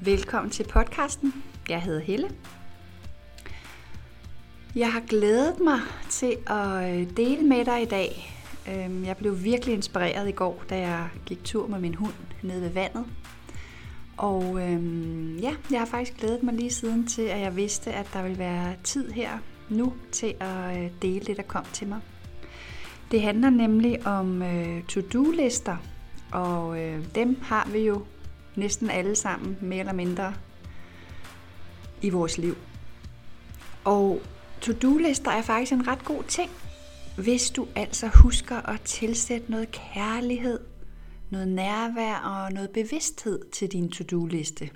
Velkommen til podcasten. Jeg hedder Helle. Jeg har glædet mig til at øh, dele med dig i dag. Øhm, jeg blev virkelig inspireret i går, da jeg gik tur med min hund nede ved vandet. Og øhm, ja, jeg har faktisk glædet mig lige siden til, at jeg vidste, at der ville være tid her nu til at øh, dele det, der kom til mig. Det handler nemlig om øh, to-do-lister, og øh, dem har vi jo næsten alle sammen, mere eller mindre, i vores liv. Og to-do-lister er faktisk en ret god ting, hvis du altså husker at tilsætte noget kærlighed, noget nærvær og noget bevidsthed til din to-do-liste.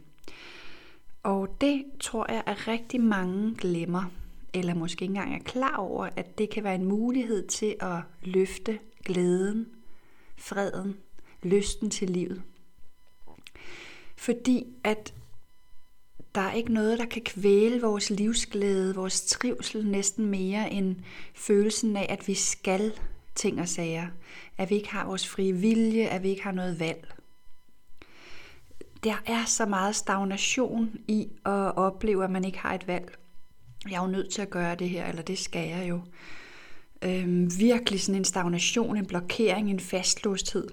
Og det tror jeg, at rigtig mange glemmer, eller måske ikke engang er klar over, at det kan være en mulighed til at løfte glæden, freden, lysten til livet. Fordi at der er ikke noget, der kan kvæle vores livsglæde, vores trivsel næsten mere end følelsen af, at vi skal ting og sager. At vi ikke har vores frie vilje, at vi ikke har noget valg. Der er så meget stagnation i at opleve, at man ikke har et valg. Jeg er jo nødt til at gøre det her, eller det skal jeg jo. Øhm, virkelig sådan en stagnation, en blokering, en fastlåsthed.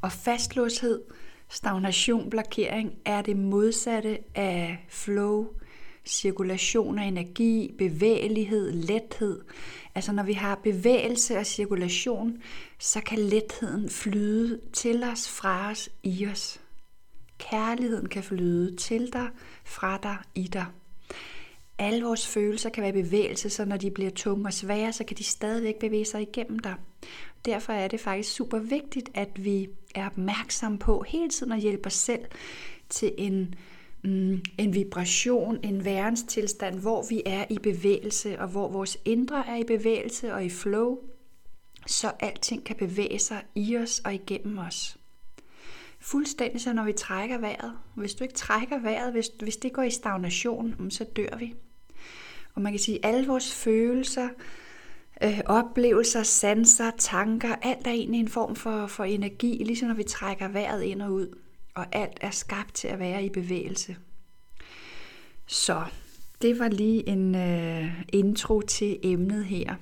Og fastlåsthed, stagnation, blokering er det modsatte af flow, cirkulation af energi, bevægelighed, lethed. Altså når vi har bevægelse og cirkulation, så kan letheden flyde til os, fra os, i os. Kærligheden kan flyde til dig, fra dig, i dig. Alle vores følelser kan være bevægelse, så når de bliver tunge og svære, så kan de stadigvæk bevæge sig igennem dig. Derfor er det faktisk super vigtigt, at vi er opmærksom på hele tiden at hjælpe os selv til en, mm, en vibration, en værenstilstand, hvor vi er i bevægelse, og hvor vores indre er i bevægelse og i flow, så alting kan bevæge sig i os og igennem os. Fuldstændig så når vi trækker vejret. Hvis du ikke trækker vejret, hvis, hvis det går i stagnation, mm, så dør vi. Og man kan sige, at alle vores følelser, øh, oplevelser, sanser, tanker, alt er egentlig en form for, for energi, ligesom når vi trækker vejret ind og ud. Og alt er skabt til at være i bevægelse. Så det var lige en øh, intro til emnet her.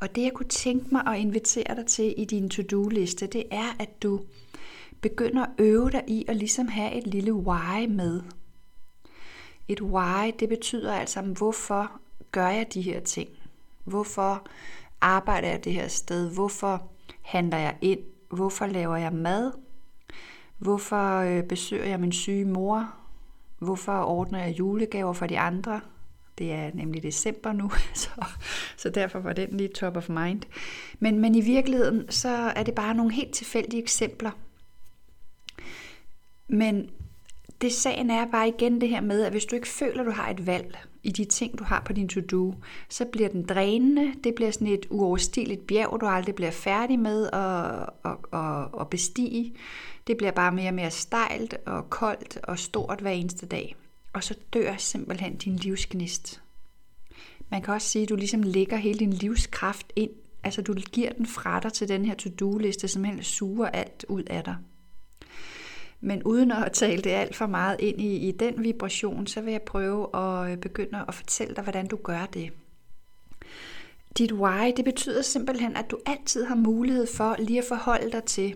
Og det jeg kunne tænke mig at invitere dig til i din to-do-liste, det er, at du begynder at øve dig i at ligesom have et lille why med. Et why, det betyder altså, hvorfor gør jeg de her ting? Hvorfor arbejder jeg det her sted? Hvorfor handler jeg ind? Hvorfor laver jeg mad? Hvorfor øh, besøger jeg min syge mor? Hvorfor ordner jeg julegaver for de andre? Det er nemlig december nu, så, så derfor var den lige top of mind. Men, men i virkeligheden, så er det bare nogle helt tilfældige eksempler. Men det sagen er bare igen det her med, at hvis du ikke føler, at du har et valg i de ting, du har på din to-do, så bliver den drænende. Det bliver sådan et uoverstigeligt bjerg, du aldrig bliver færdig med at, at, at, at bestige. Det bliver bare mere og mere stejlt og koldt og stort hver eneste dag. Og så dør simpelthen din livsgnist. Man kan også sige, at du ligesom lægger hele din livskraft ind. Altså du giver den fra dig til den her to-do-liste, som helst suger alt ud af dig. Men uden at tale det alt for meget ind i, i den vibration, så vil jeg prøve at øh, begynde at fortælle dig, hvordan du gør det. Dit why, det betyder simpelthen, at du altid har mulighed for lige at forholde dig til,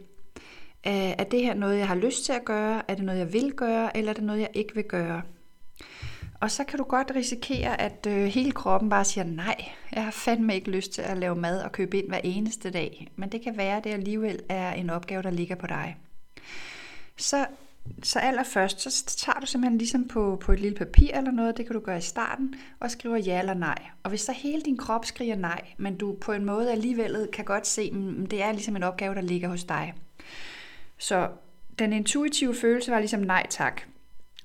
øh, er det her noget, jeg har lyst til at gøre? Er det noget, jeg vil gøre? Eller er det noget, jeg ikke vil gøre? Og så kan du godt risikere, at øh, hele kroppen bare siger, nej, jeg har fandme ikke lyst til at lave mad og købe ind hver eneste dag. Men det kan være, at det alligevel er en opgave, der ligger på dig så, så allerførst, så tager du simpelthen ligesom på, på et lille papir eller noget, det kan du gøre i starten, og skriver ja eller nej. Og hvis så hele din krop skriger nej, men du på en måde alligevel kan godt se, at det er ligesom en opgave, der ligger hos dig. Så den intuitive følelse var ligesom nej tak.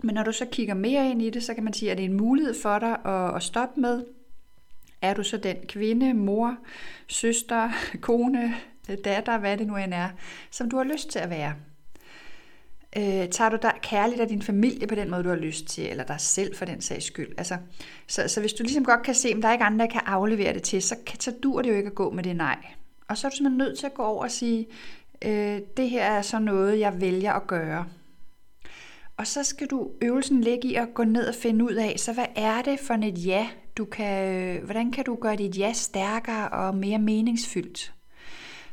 Men når du så kigger mere ind i det, så kan man sige, at det er en mulighed for dig at, at stoppe med. Er du så den kvinde, mor, søster, kone, datter, hvad det nu end er, som du har lyst til at være? Øh, tager du dig kærligt af din familie på den måde, du har lyst til, eller dig selv for den sags skyld? Altså, så, så hvis du ligesom godt kan se, om der er ikke andre, der kan aflevere det til, så, så dur det jo ikke at gå med det nej. Og så er du simpelthen nødt til at gå over og sige, øh, det her er så noget, jeg vælger at gøre. Og så skal du øvelsen ligge i at gå ned og finde ud af, så hvad er det for et ja, du kan, øh, hvordan kan du gøre dit ja stærkere og mere meningsfyldt?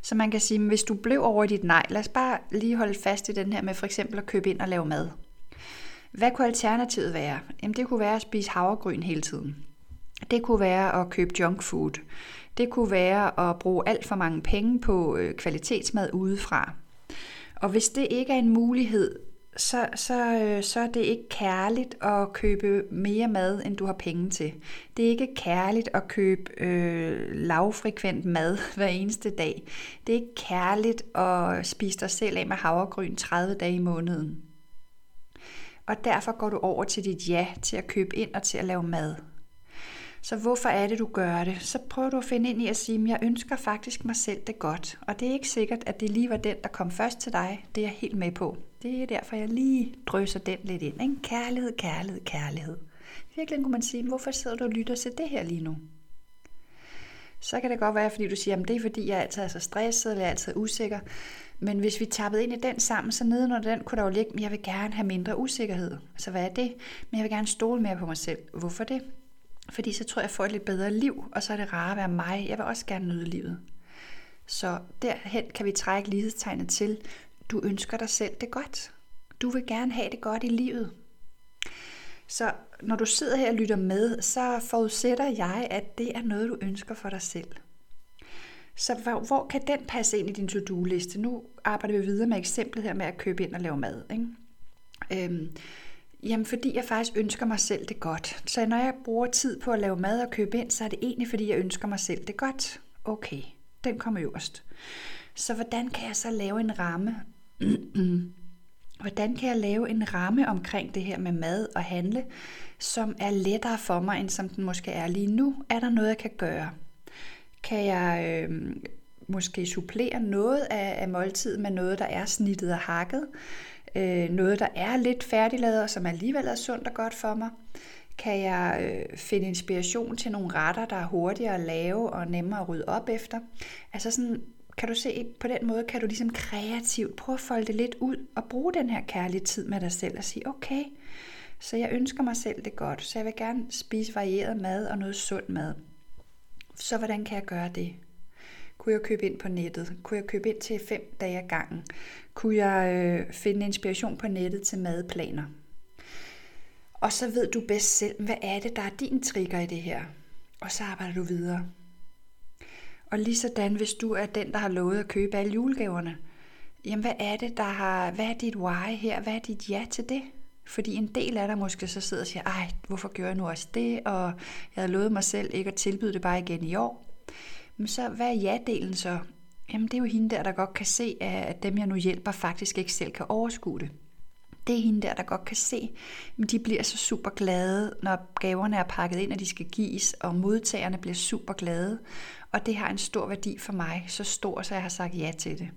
Så man kan sige, hvis du blev over i dit nej, lad os bare lige holde fast i den her med for eksempel at købe ind og lave mad. Hvad kunne alternativet være? Jamen det kunne være at spise havregryn hele tiden. Det kunne være at købe junk food. Det kunne være at bruge alt for mange penge på øh, kvalitetsmad udefra. Og hvis det ikke er en mulighed, så, så, øh, så er det ikke kærligt at købe mere mad, end du har penge til. Det er ikke kærligt at købe øh, lavfrekvent mad hver eneste dag. Det er ikke kærligt at spise dig selv af med havregryn 30 dage i måneden. Og derfor går du over til dit ja til at købe ind og til at lave mad. Så hvorfor er det, du gør det? Så prøver du at finde ind i at sige, at jeg ønsker faktisk mig selv det godt. Og det er ikke sikkert, at det lige var den, der kom først til dig. Det er jeg helt med på. Det er derfor, jeg lige drøser den lidt ind. Ikke? Kærlighed, kærlighed, kærlighed. Virkelig kunne man sige, hvorfor sidder du og lytter til det her lige nu? Så kan det godt være, fordi du siger, at det er fordi, jeg altid er så stresset, eller jeg er altid usikker. Men hvis vi tappede ind i den sammen, så nedenunder den kunne der jo ligge, at jeg vil gerne have mindre usikkerhed. Så hvad er det? Men jeg vil gerne stole mere på mig selv. Hvorfor det? Fordi så tror jeg, jeg får et lidt bedre liv, og så er det rart at være mig. Jeg vil også gerne nyde livet. Så derhen kan vi trække lighedstegnet til, du ønsker dig selv det godt. Du vil gerne have det godt i livet. Så når du sidder her og lytter med, så forudsætter jeg, at det er noget, du ønsker for dig selv. Så hvor, hvor kan den passe ind i din to-do-liste? Nu arbejder vi videre med eksemplet her med at købe ind og lave mad. Ikke? Øhm, Jamen fordi jeg faktisk ønsker mig selv det godt. Så når jeg bruger tid på at lave mad og købe ind, så er det egentlig fordi jeg ønsker mig selv det godt. Okay, den kommer øverst. Så hvordan kan jeg så lave en ramme? hvordan kan jeg lave en ramme omkring det her med mad og handle, som er lettere for mig, end som den måske er lige nu? Er der noget, jeg kan gøre? Kan jeg øh, måske supplere noget af, af måltid med noget, der er snittet og hakket? Øh, noget, der er lidt færdiglavet, og som alligevel er sundt og godt for mig? Kan jeg øh, finde inspiration til nogle retter, der er hurtigere at lave og nemmere at rydde op efter? Altså sådan, kan du se, på den måde kan du ligesom kreativt prøve at folde det lidt ud og bruge den her kærlige tid med dig selv og sige, okay, så jeg ønsker mig selv det godt, så jeg vil gerne spise varieret mad og noget sund mad. Så hvordan kan jeg gøre det? Kunne jeg købe ind på nettet? Kunne jeg købe ind til fem dage ad gangen? Kunne jeg øh, finde inspiration på nettet til madplaner? Og så ved du bedst selv, hvad er det, der er din trigger i det her? Og så arbejder du videre. Og lige sådan, hvis du er den, der har lovet at købe alle julegaverne, jamen hvad er det, der har, hvad er dit why her? Hvad er dit ja til det? Fordi en del af dig måske så sidder og siger, ej, hvorfor gør jeg nu også det? Og jeg havde lovet mig selv ikke at tilbyde det bare igen i år. Så hvad er ja-delen så? Jamen det er jo hende der, der godt kan se, at dem jeg nu hjælper faktisk ikke selv kan overskue det. Det er hende der, der godt kan se, men de bliver så super glade, når gaverne er pakket ind, og de skal gives, og modtagerne bliver super glade. Og det har en stor værdi for mig, så stor, så jeg har sagt ja til det.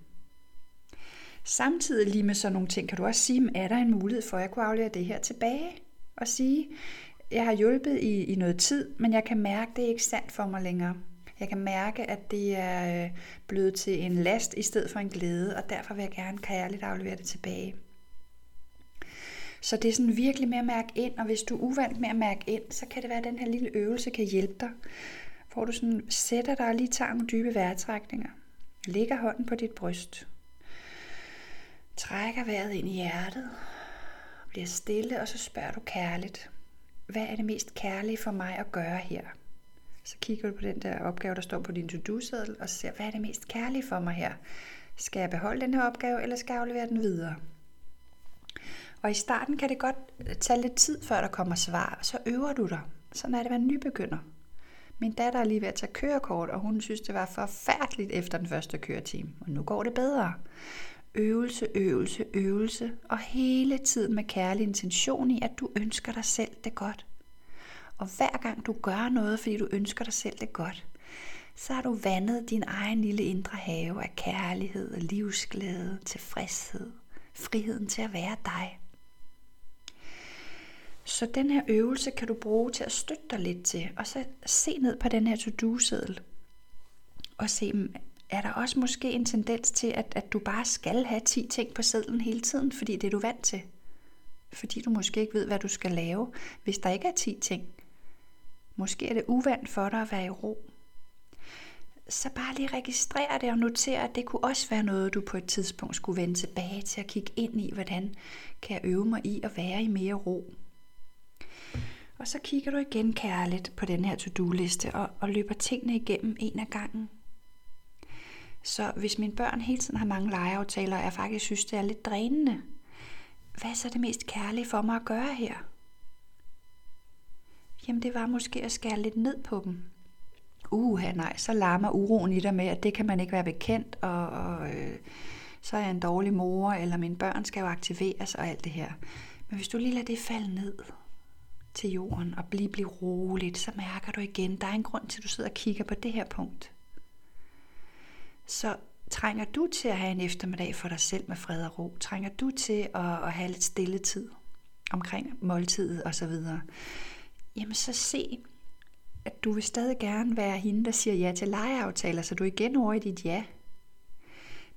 Samtidig lige med sådan nogle ting, kan du også sige, er der en mulighed for, at jeg kunne aflevere det her tilbage? Og sige, jeg har hjulpet i, i noget tid, men jeg kan mærke, at det er ikke sandt for mig længere. Jeg kan mærke, at det er øh, blevet til en last i stedet for en glæde, og derfor vil jeg gerne kærligt aflevere det tilbage. Så det er sådan virkelig med at mærke ind, og hvis du er uvant med at mærke ind, så kan det være, at den her lille øvelse kan hjælpe dig, hvor du sådan sætter dig og lige tager nogle dybe vejrtrækninger. Lægger hånden på dit bryst. Trækker vejret ind i hjertet. Bliver stille, og så spørger du kærligt. Hvad er det mest kærlige for mig at gøre her? Så kigger du på den der opgave, der står på din to-do-seddel, og ser, hvad er det mest kærlige for mig her? Skal jeg beholde den her opgave, eller skal jeg aflevere den videre? Og i starten kan det godt tage lidt tid, før der kommer svar, og så øver du dig. Sådan er det man nybegynder. Min datter er lige ved at tage kørekort, og hun synes, det var forfærdeligt efter den første køretime. Og nu går det bedre. Øvelse, øvelse, øvelse, og hele tiden med kærlig intention i, at du ønsker dig selv det godt. Og hver gang du gør noget, fordi du ønsker dig selv det godt, så har du vandet din egen lille indre have af kærlighed, livsglæde, tilfredshed, friheden til at være dig. Så den her øvelse kan du bruge til at støtte dig lidt til, og så se ned på den her to-do-seddel, og se, mm, er der også måske en tendens til, at, at du bare skal have 10 ting på sedlen hele tiden, fordi det er du vant til? fordi du måske ikke ved, hvad du skal lave, hvis der ikke er 10 ting. Måske er det uvandt for dig at være i ro. Så bare lige registrere det og notere, at det kunne også være noget, du på et tidspunkt skulle vende tilbage til at kigge ind i, hvordan kan jeg øve mig i at være i mere ro. Og så kigger du igen kærligt på den her to-do-liste og, og løber tingene igennem en af gangen. Så hvis mine børn hele tiden har mange legeaftaler, og jeg faktisk synes, det er lidt drænende, hvad er så det mest kærlige for mig at gøre her? Jamen det var måske at skære lidt ned på dem. Uha, nej, så larmer uroen i dig med, at det kan man ikke være bekendt, og, og øh, så er jeg en dårlig mor, eller mine børn skal jo aktiveres og alt det her. Men hvis du lige lader det falde ned til jorden og blive, blive roligt, så mærker du igen, der er en grund til, at du sidder og kigger på det her punkt. Så trænger du til at have en eftermiddag for dig selv med fred og ro? Trænger du til at, at have lidt stille tid omkring måltidet osv.? Jamen så se, at du vil stadig gerne være hende, der siger ja til legeaftaler, så du igen over i dit ja.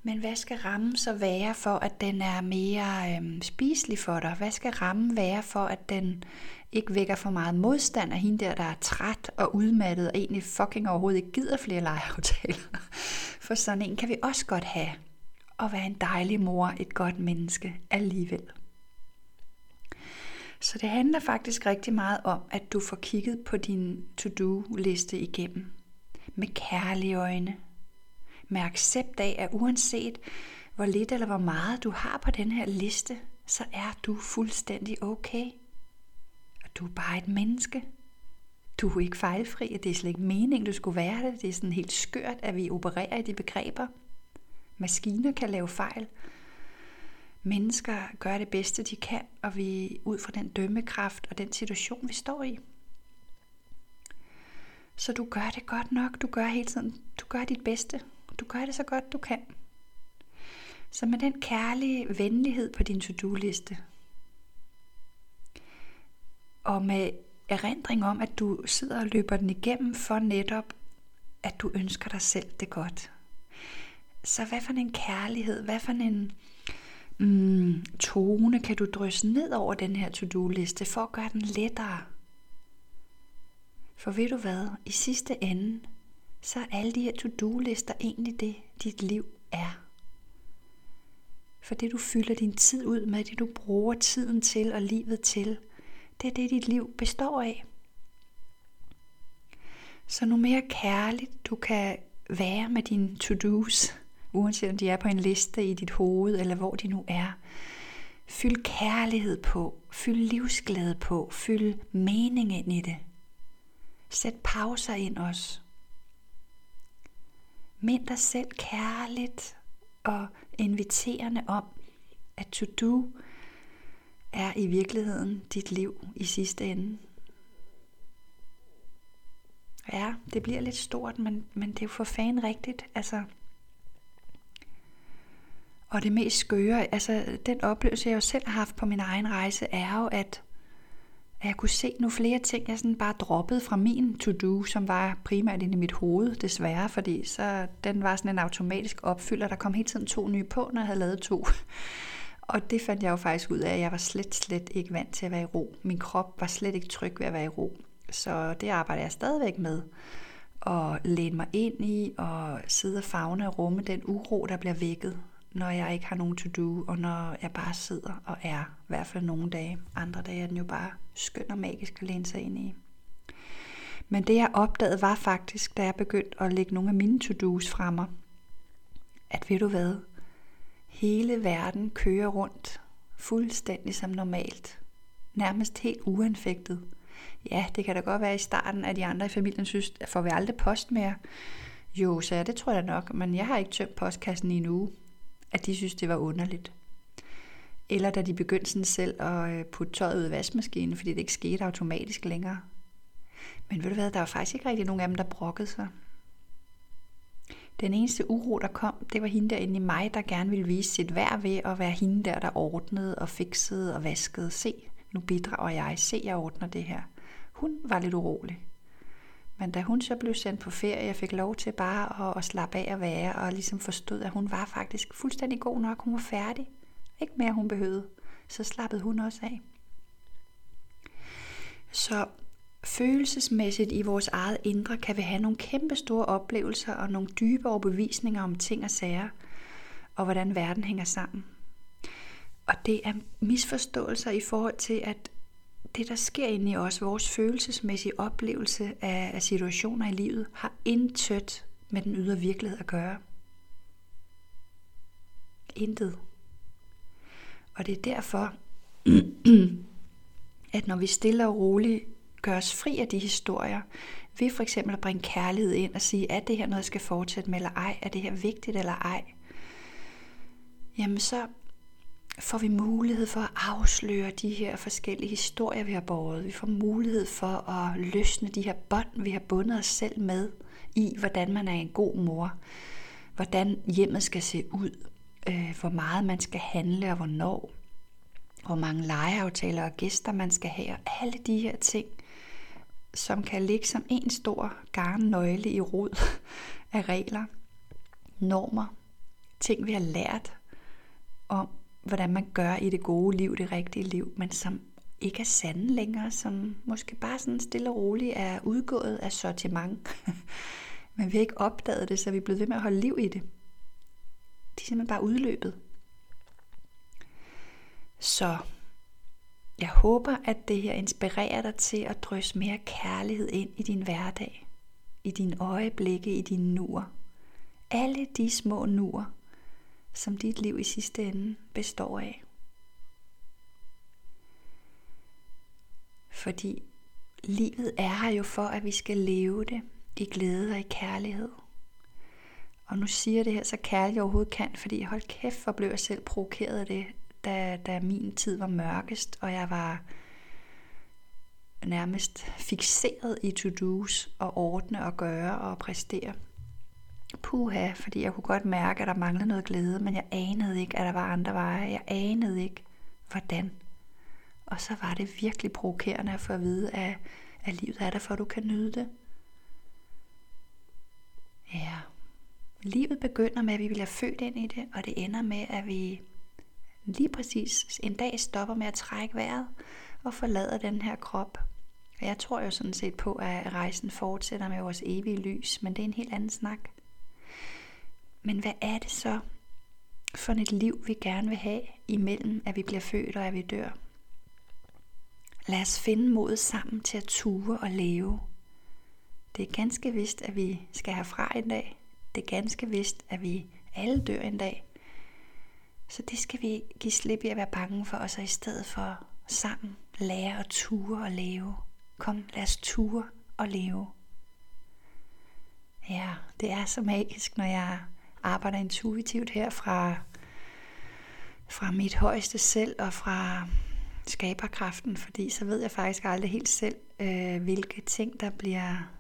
Men hvad skal rammen så være for, at den er mere øhm, spiselig for dig? Hvad skal rammen være for, at den ikke vækker for meget modstand af hende der, der er træt og udmattet og egentlig fucking overhovedet ikke gider flere legeaftaler? For sådan en kan vi også godt have. Og være en dejlig mor, et godt menneske alligevel. Så det handler faktisk rigtig meget om, at du får kigget på din to-do-liste igennem. Med kærlige øjne. Med accept af, at uanset hvor lidt eller hvor meget du har på den her liste, så er du fuldstændig okay. Og du er bare et menneske. Du er ikke fejlfri, og det er slet ikke meningen, du skulle være det. Det er sådan helt skørt, at vi opererer i de begreber. Maskiner kan lave fejl, mennesker gør det bedste, de kan, og vi ud fra den dømmekraft og den situation, vi står i. Så du gør det godt nok. Du gør hele tiden. Du gør dit bedste. Du gør det så godt, du kan. Så med den kærlige venlighed på din to-do-liste, og med erindring om, at du sidder og løber den igennem for netop, at du ønsker dig selv det godt. Så hvad for en kærlighed, hvad for en mm, tone kan du drysse ned over den her to-do-liste for at gøre den lettere? For ved du hvad, i sidste ende, så er alle de her to-do-lister egentlig det, dit liv er. For det du fylder din tid ud med, det du bruger tiden til og livet til, det er det, dit liv består af. Så nu mere kærligt du kan være med dine to-dos, uanset om de er på en liste i dit hoved, eller hvor de nu er. Fyld kærlighed på, fyld livsglæde på, fyld mening ind i det. Sæt pauser ind også. Mind dig selv kærligt og inviterende om, at to-do er i virkeligheden dit liv i sidste ende. Ja, det bliver lidt stort, men, men det er jo for fan rigtigt. Altså, og det mest skøre, altså den oplevelse, jeg jo selv har haft på min egen rejse, er jo, at, at jeg kunne se nu flere ting, jeg sådan bare droppede fra min to-do, som var primært inde i mit hoved, desværre, fordi så den var sådan en automatisk opfylder. Der kom hele tiden to nye på, når jeg havde lavet to. Og det fandt jeg jo faktisk ud af, at jeg var slet, slet ikke vant til at være i ro. Min krop var slet ikke tryg ved at være i ro. Så det arbejder jeg stadigvæk med. Og læne mig ind i og sidde og fagne og rumme den uro, der bliver vækket når jeg ikke har nogen to-do, og når jeg bare sidder og er, i hvert fald nogle dage. Andre dage er den jo bare skøn og magisk at læne sig ind i. Men det jeg opdagede var faktisk, da jeg begyndte at lægge nogle af mine to-dos fra mig, at ved du hvad, hele verden kører rundt fuldstændig som normalt. Nærmest helt uanfægtet. Ja, det kan da godt være i starten, at de andre i familien synes, at får vi aldrig post mere. Jo, så ja, det tror jeg nok, men jeg har ikke tømt postkassen i en uge at de synes, det var underligt. Eller da de begyndte sådan selv at øh, putte tøjet ud i vaskemaskinen, fordi det ikke skete automatisk længere. Men ved du hvad, der var faktisk ikke rigtig nogen af dem, der brokkede sig. Den eneste uro, der kom, det var hende derinde i mig, der gerne ville vise sit værd ved at være hende der, der ordnede og fiksede og vaskede. Se, nu bidrager jeg. Se, jeg ordner det her. Hun var lidt urolig. Men da hun så blev sendt på ferie, jeg fik lov til bare at, at slappe af at være, og ligesom forstod, at hun var faktisk fuldstændig god nok. Hun var færdig. Ikke mere, hun behøvede. så slappede hun også af. Så følelsesmæssigt i vores eget indre kan vi have nogle kæmpe store oplevelser og nogle dybe overbevisninger om ting og sager, og hvordan verden hænger sammen. Og det er misforståelser i forhold til, at det, der sker inde i os, vores følelsesmæssige oplevelse af, af situationer i livet, har intet med den ydre virkelighed at gøre. Intet. Og det er derfor, at når vi stille og roligt gør os fri af de historier, ved for eksempel at bringe kærlighed ind og sige, er det her noget, jeg skal fortsætte med, eller ej? Er det her vigtigt, eller ej? Jamen så får vi mulighed for at afsløre de her forskellige historier, vi har båret. Vi får mulighed for at løsne de her bånd, vi har bundet os selv med i, hvordan man er en god mor, hvordan hjemmet skal se ud, øh, hvor meget man skal handle og hvornår, hvor mange legeaftaler og gæster man skal have, og alle de her ting, som kan ligge som en stor garnnøgle i rod af regler, normer, ting vi har lært om, hvordan man gør i det gode liv, det rigtige liv, men som ikke er sande længere, som måske bare sådan stille og roligt er udgået af sortiment. men vi har ikke opdaget det, så vi er blevet ved med at holde liv i det. De er simpelthen bare udløbet. Så jeg håber, at det her inspirerer dig til at drysse mere kærlighed ind i din hverdag, i dine øjeblikke, i dine nuer. Alle de små nuer, som dit liv i sidste ende består af. Fordi livet er her jo for, at vi skal leve det i glæde og i kærlighed. Og nu siger jeg det her så kærligt jeg overhovedet kan, fordi hold kæft, hvor blev jeg selv provokeret af det, da, da min tid var mørkest, og jeg var nærmest fixeret i to-dos og ordne og gøre og præstere. Puha, fordi jeg kunne godt mærke, at der manglede noget glæde, men jeg anede ikke, at der var andre veje. Jeg anede ikke, hvordan. Og så var det virkelig provokerende at få at vide, at, at livet er der for, at du kan nyde det. Ja, livet begynder med, at vi bliver født ind i det, og det ender med, at vi lige præcis en dag stopper med at trække vejret og forlader den her krop. Og jeg tror jo sådan set på, at rejsen fortsætter med vores evige lys, men det er en helt anden snak. Men hvad er det så for et liv, vi gerne vil have, imellem at vi bliver født og at vi dør? Lad os finde mod sammen til at ture og leve. Det er ganske vist, at vi skal herfra en dag. Det er ganske vist, at vi alle dør en dag. Så det skal vi give slip i at være bange for, og så i stedet for sammen lære at ture og leve. Kom, lad os ture og leve. Ja, det er så magisk, når jeg arbejder intuitivt her fra, fra mit højeste selv og fra skaberkraften, fordi så ved jeg faktisk aldrig helt selv, øh, hvilke ting, der bliver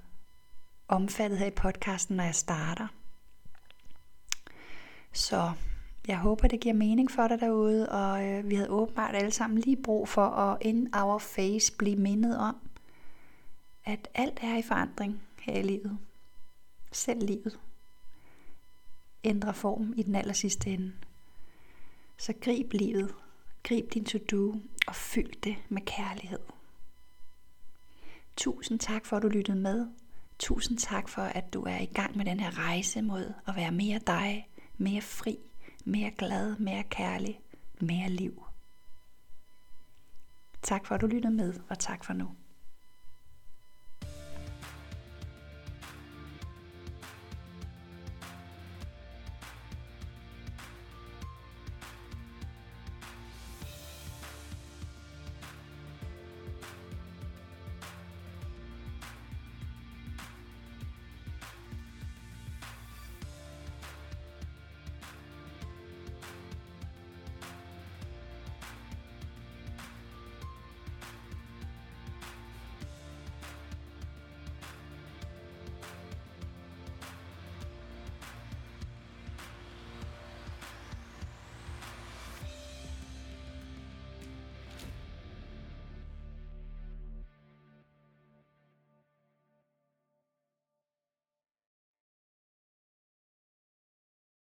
omfattet her i podcasten, når jeg starter. Så jeg håber, det giver mening for dig derude, og øh, vi havde åbenbart alle sammen lige brug for at in our face blive mindet om, at alt er i forandring her i livet. Selv livet ændrer form i den aller sidste ende. Så grib livet, grib din to-do og fyld det med kærlighed. Tusind tak for, at du lyttede med. Tusind tak for, at du er i gang med den her rejse mod at være mere dig, mere fri, mere glad, mere kærlig, mere liv. Tak for, at du lyttede med, og tak for nu.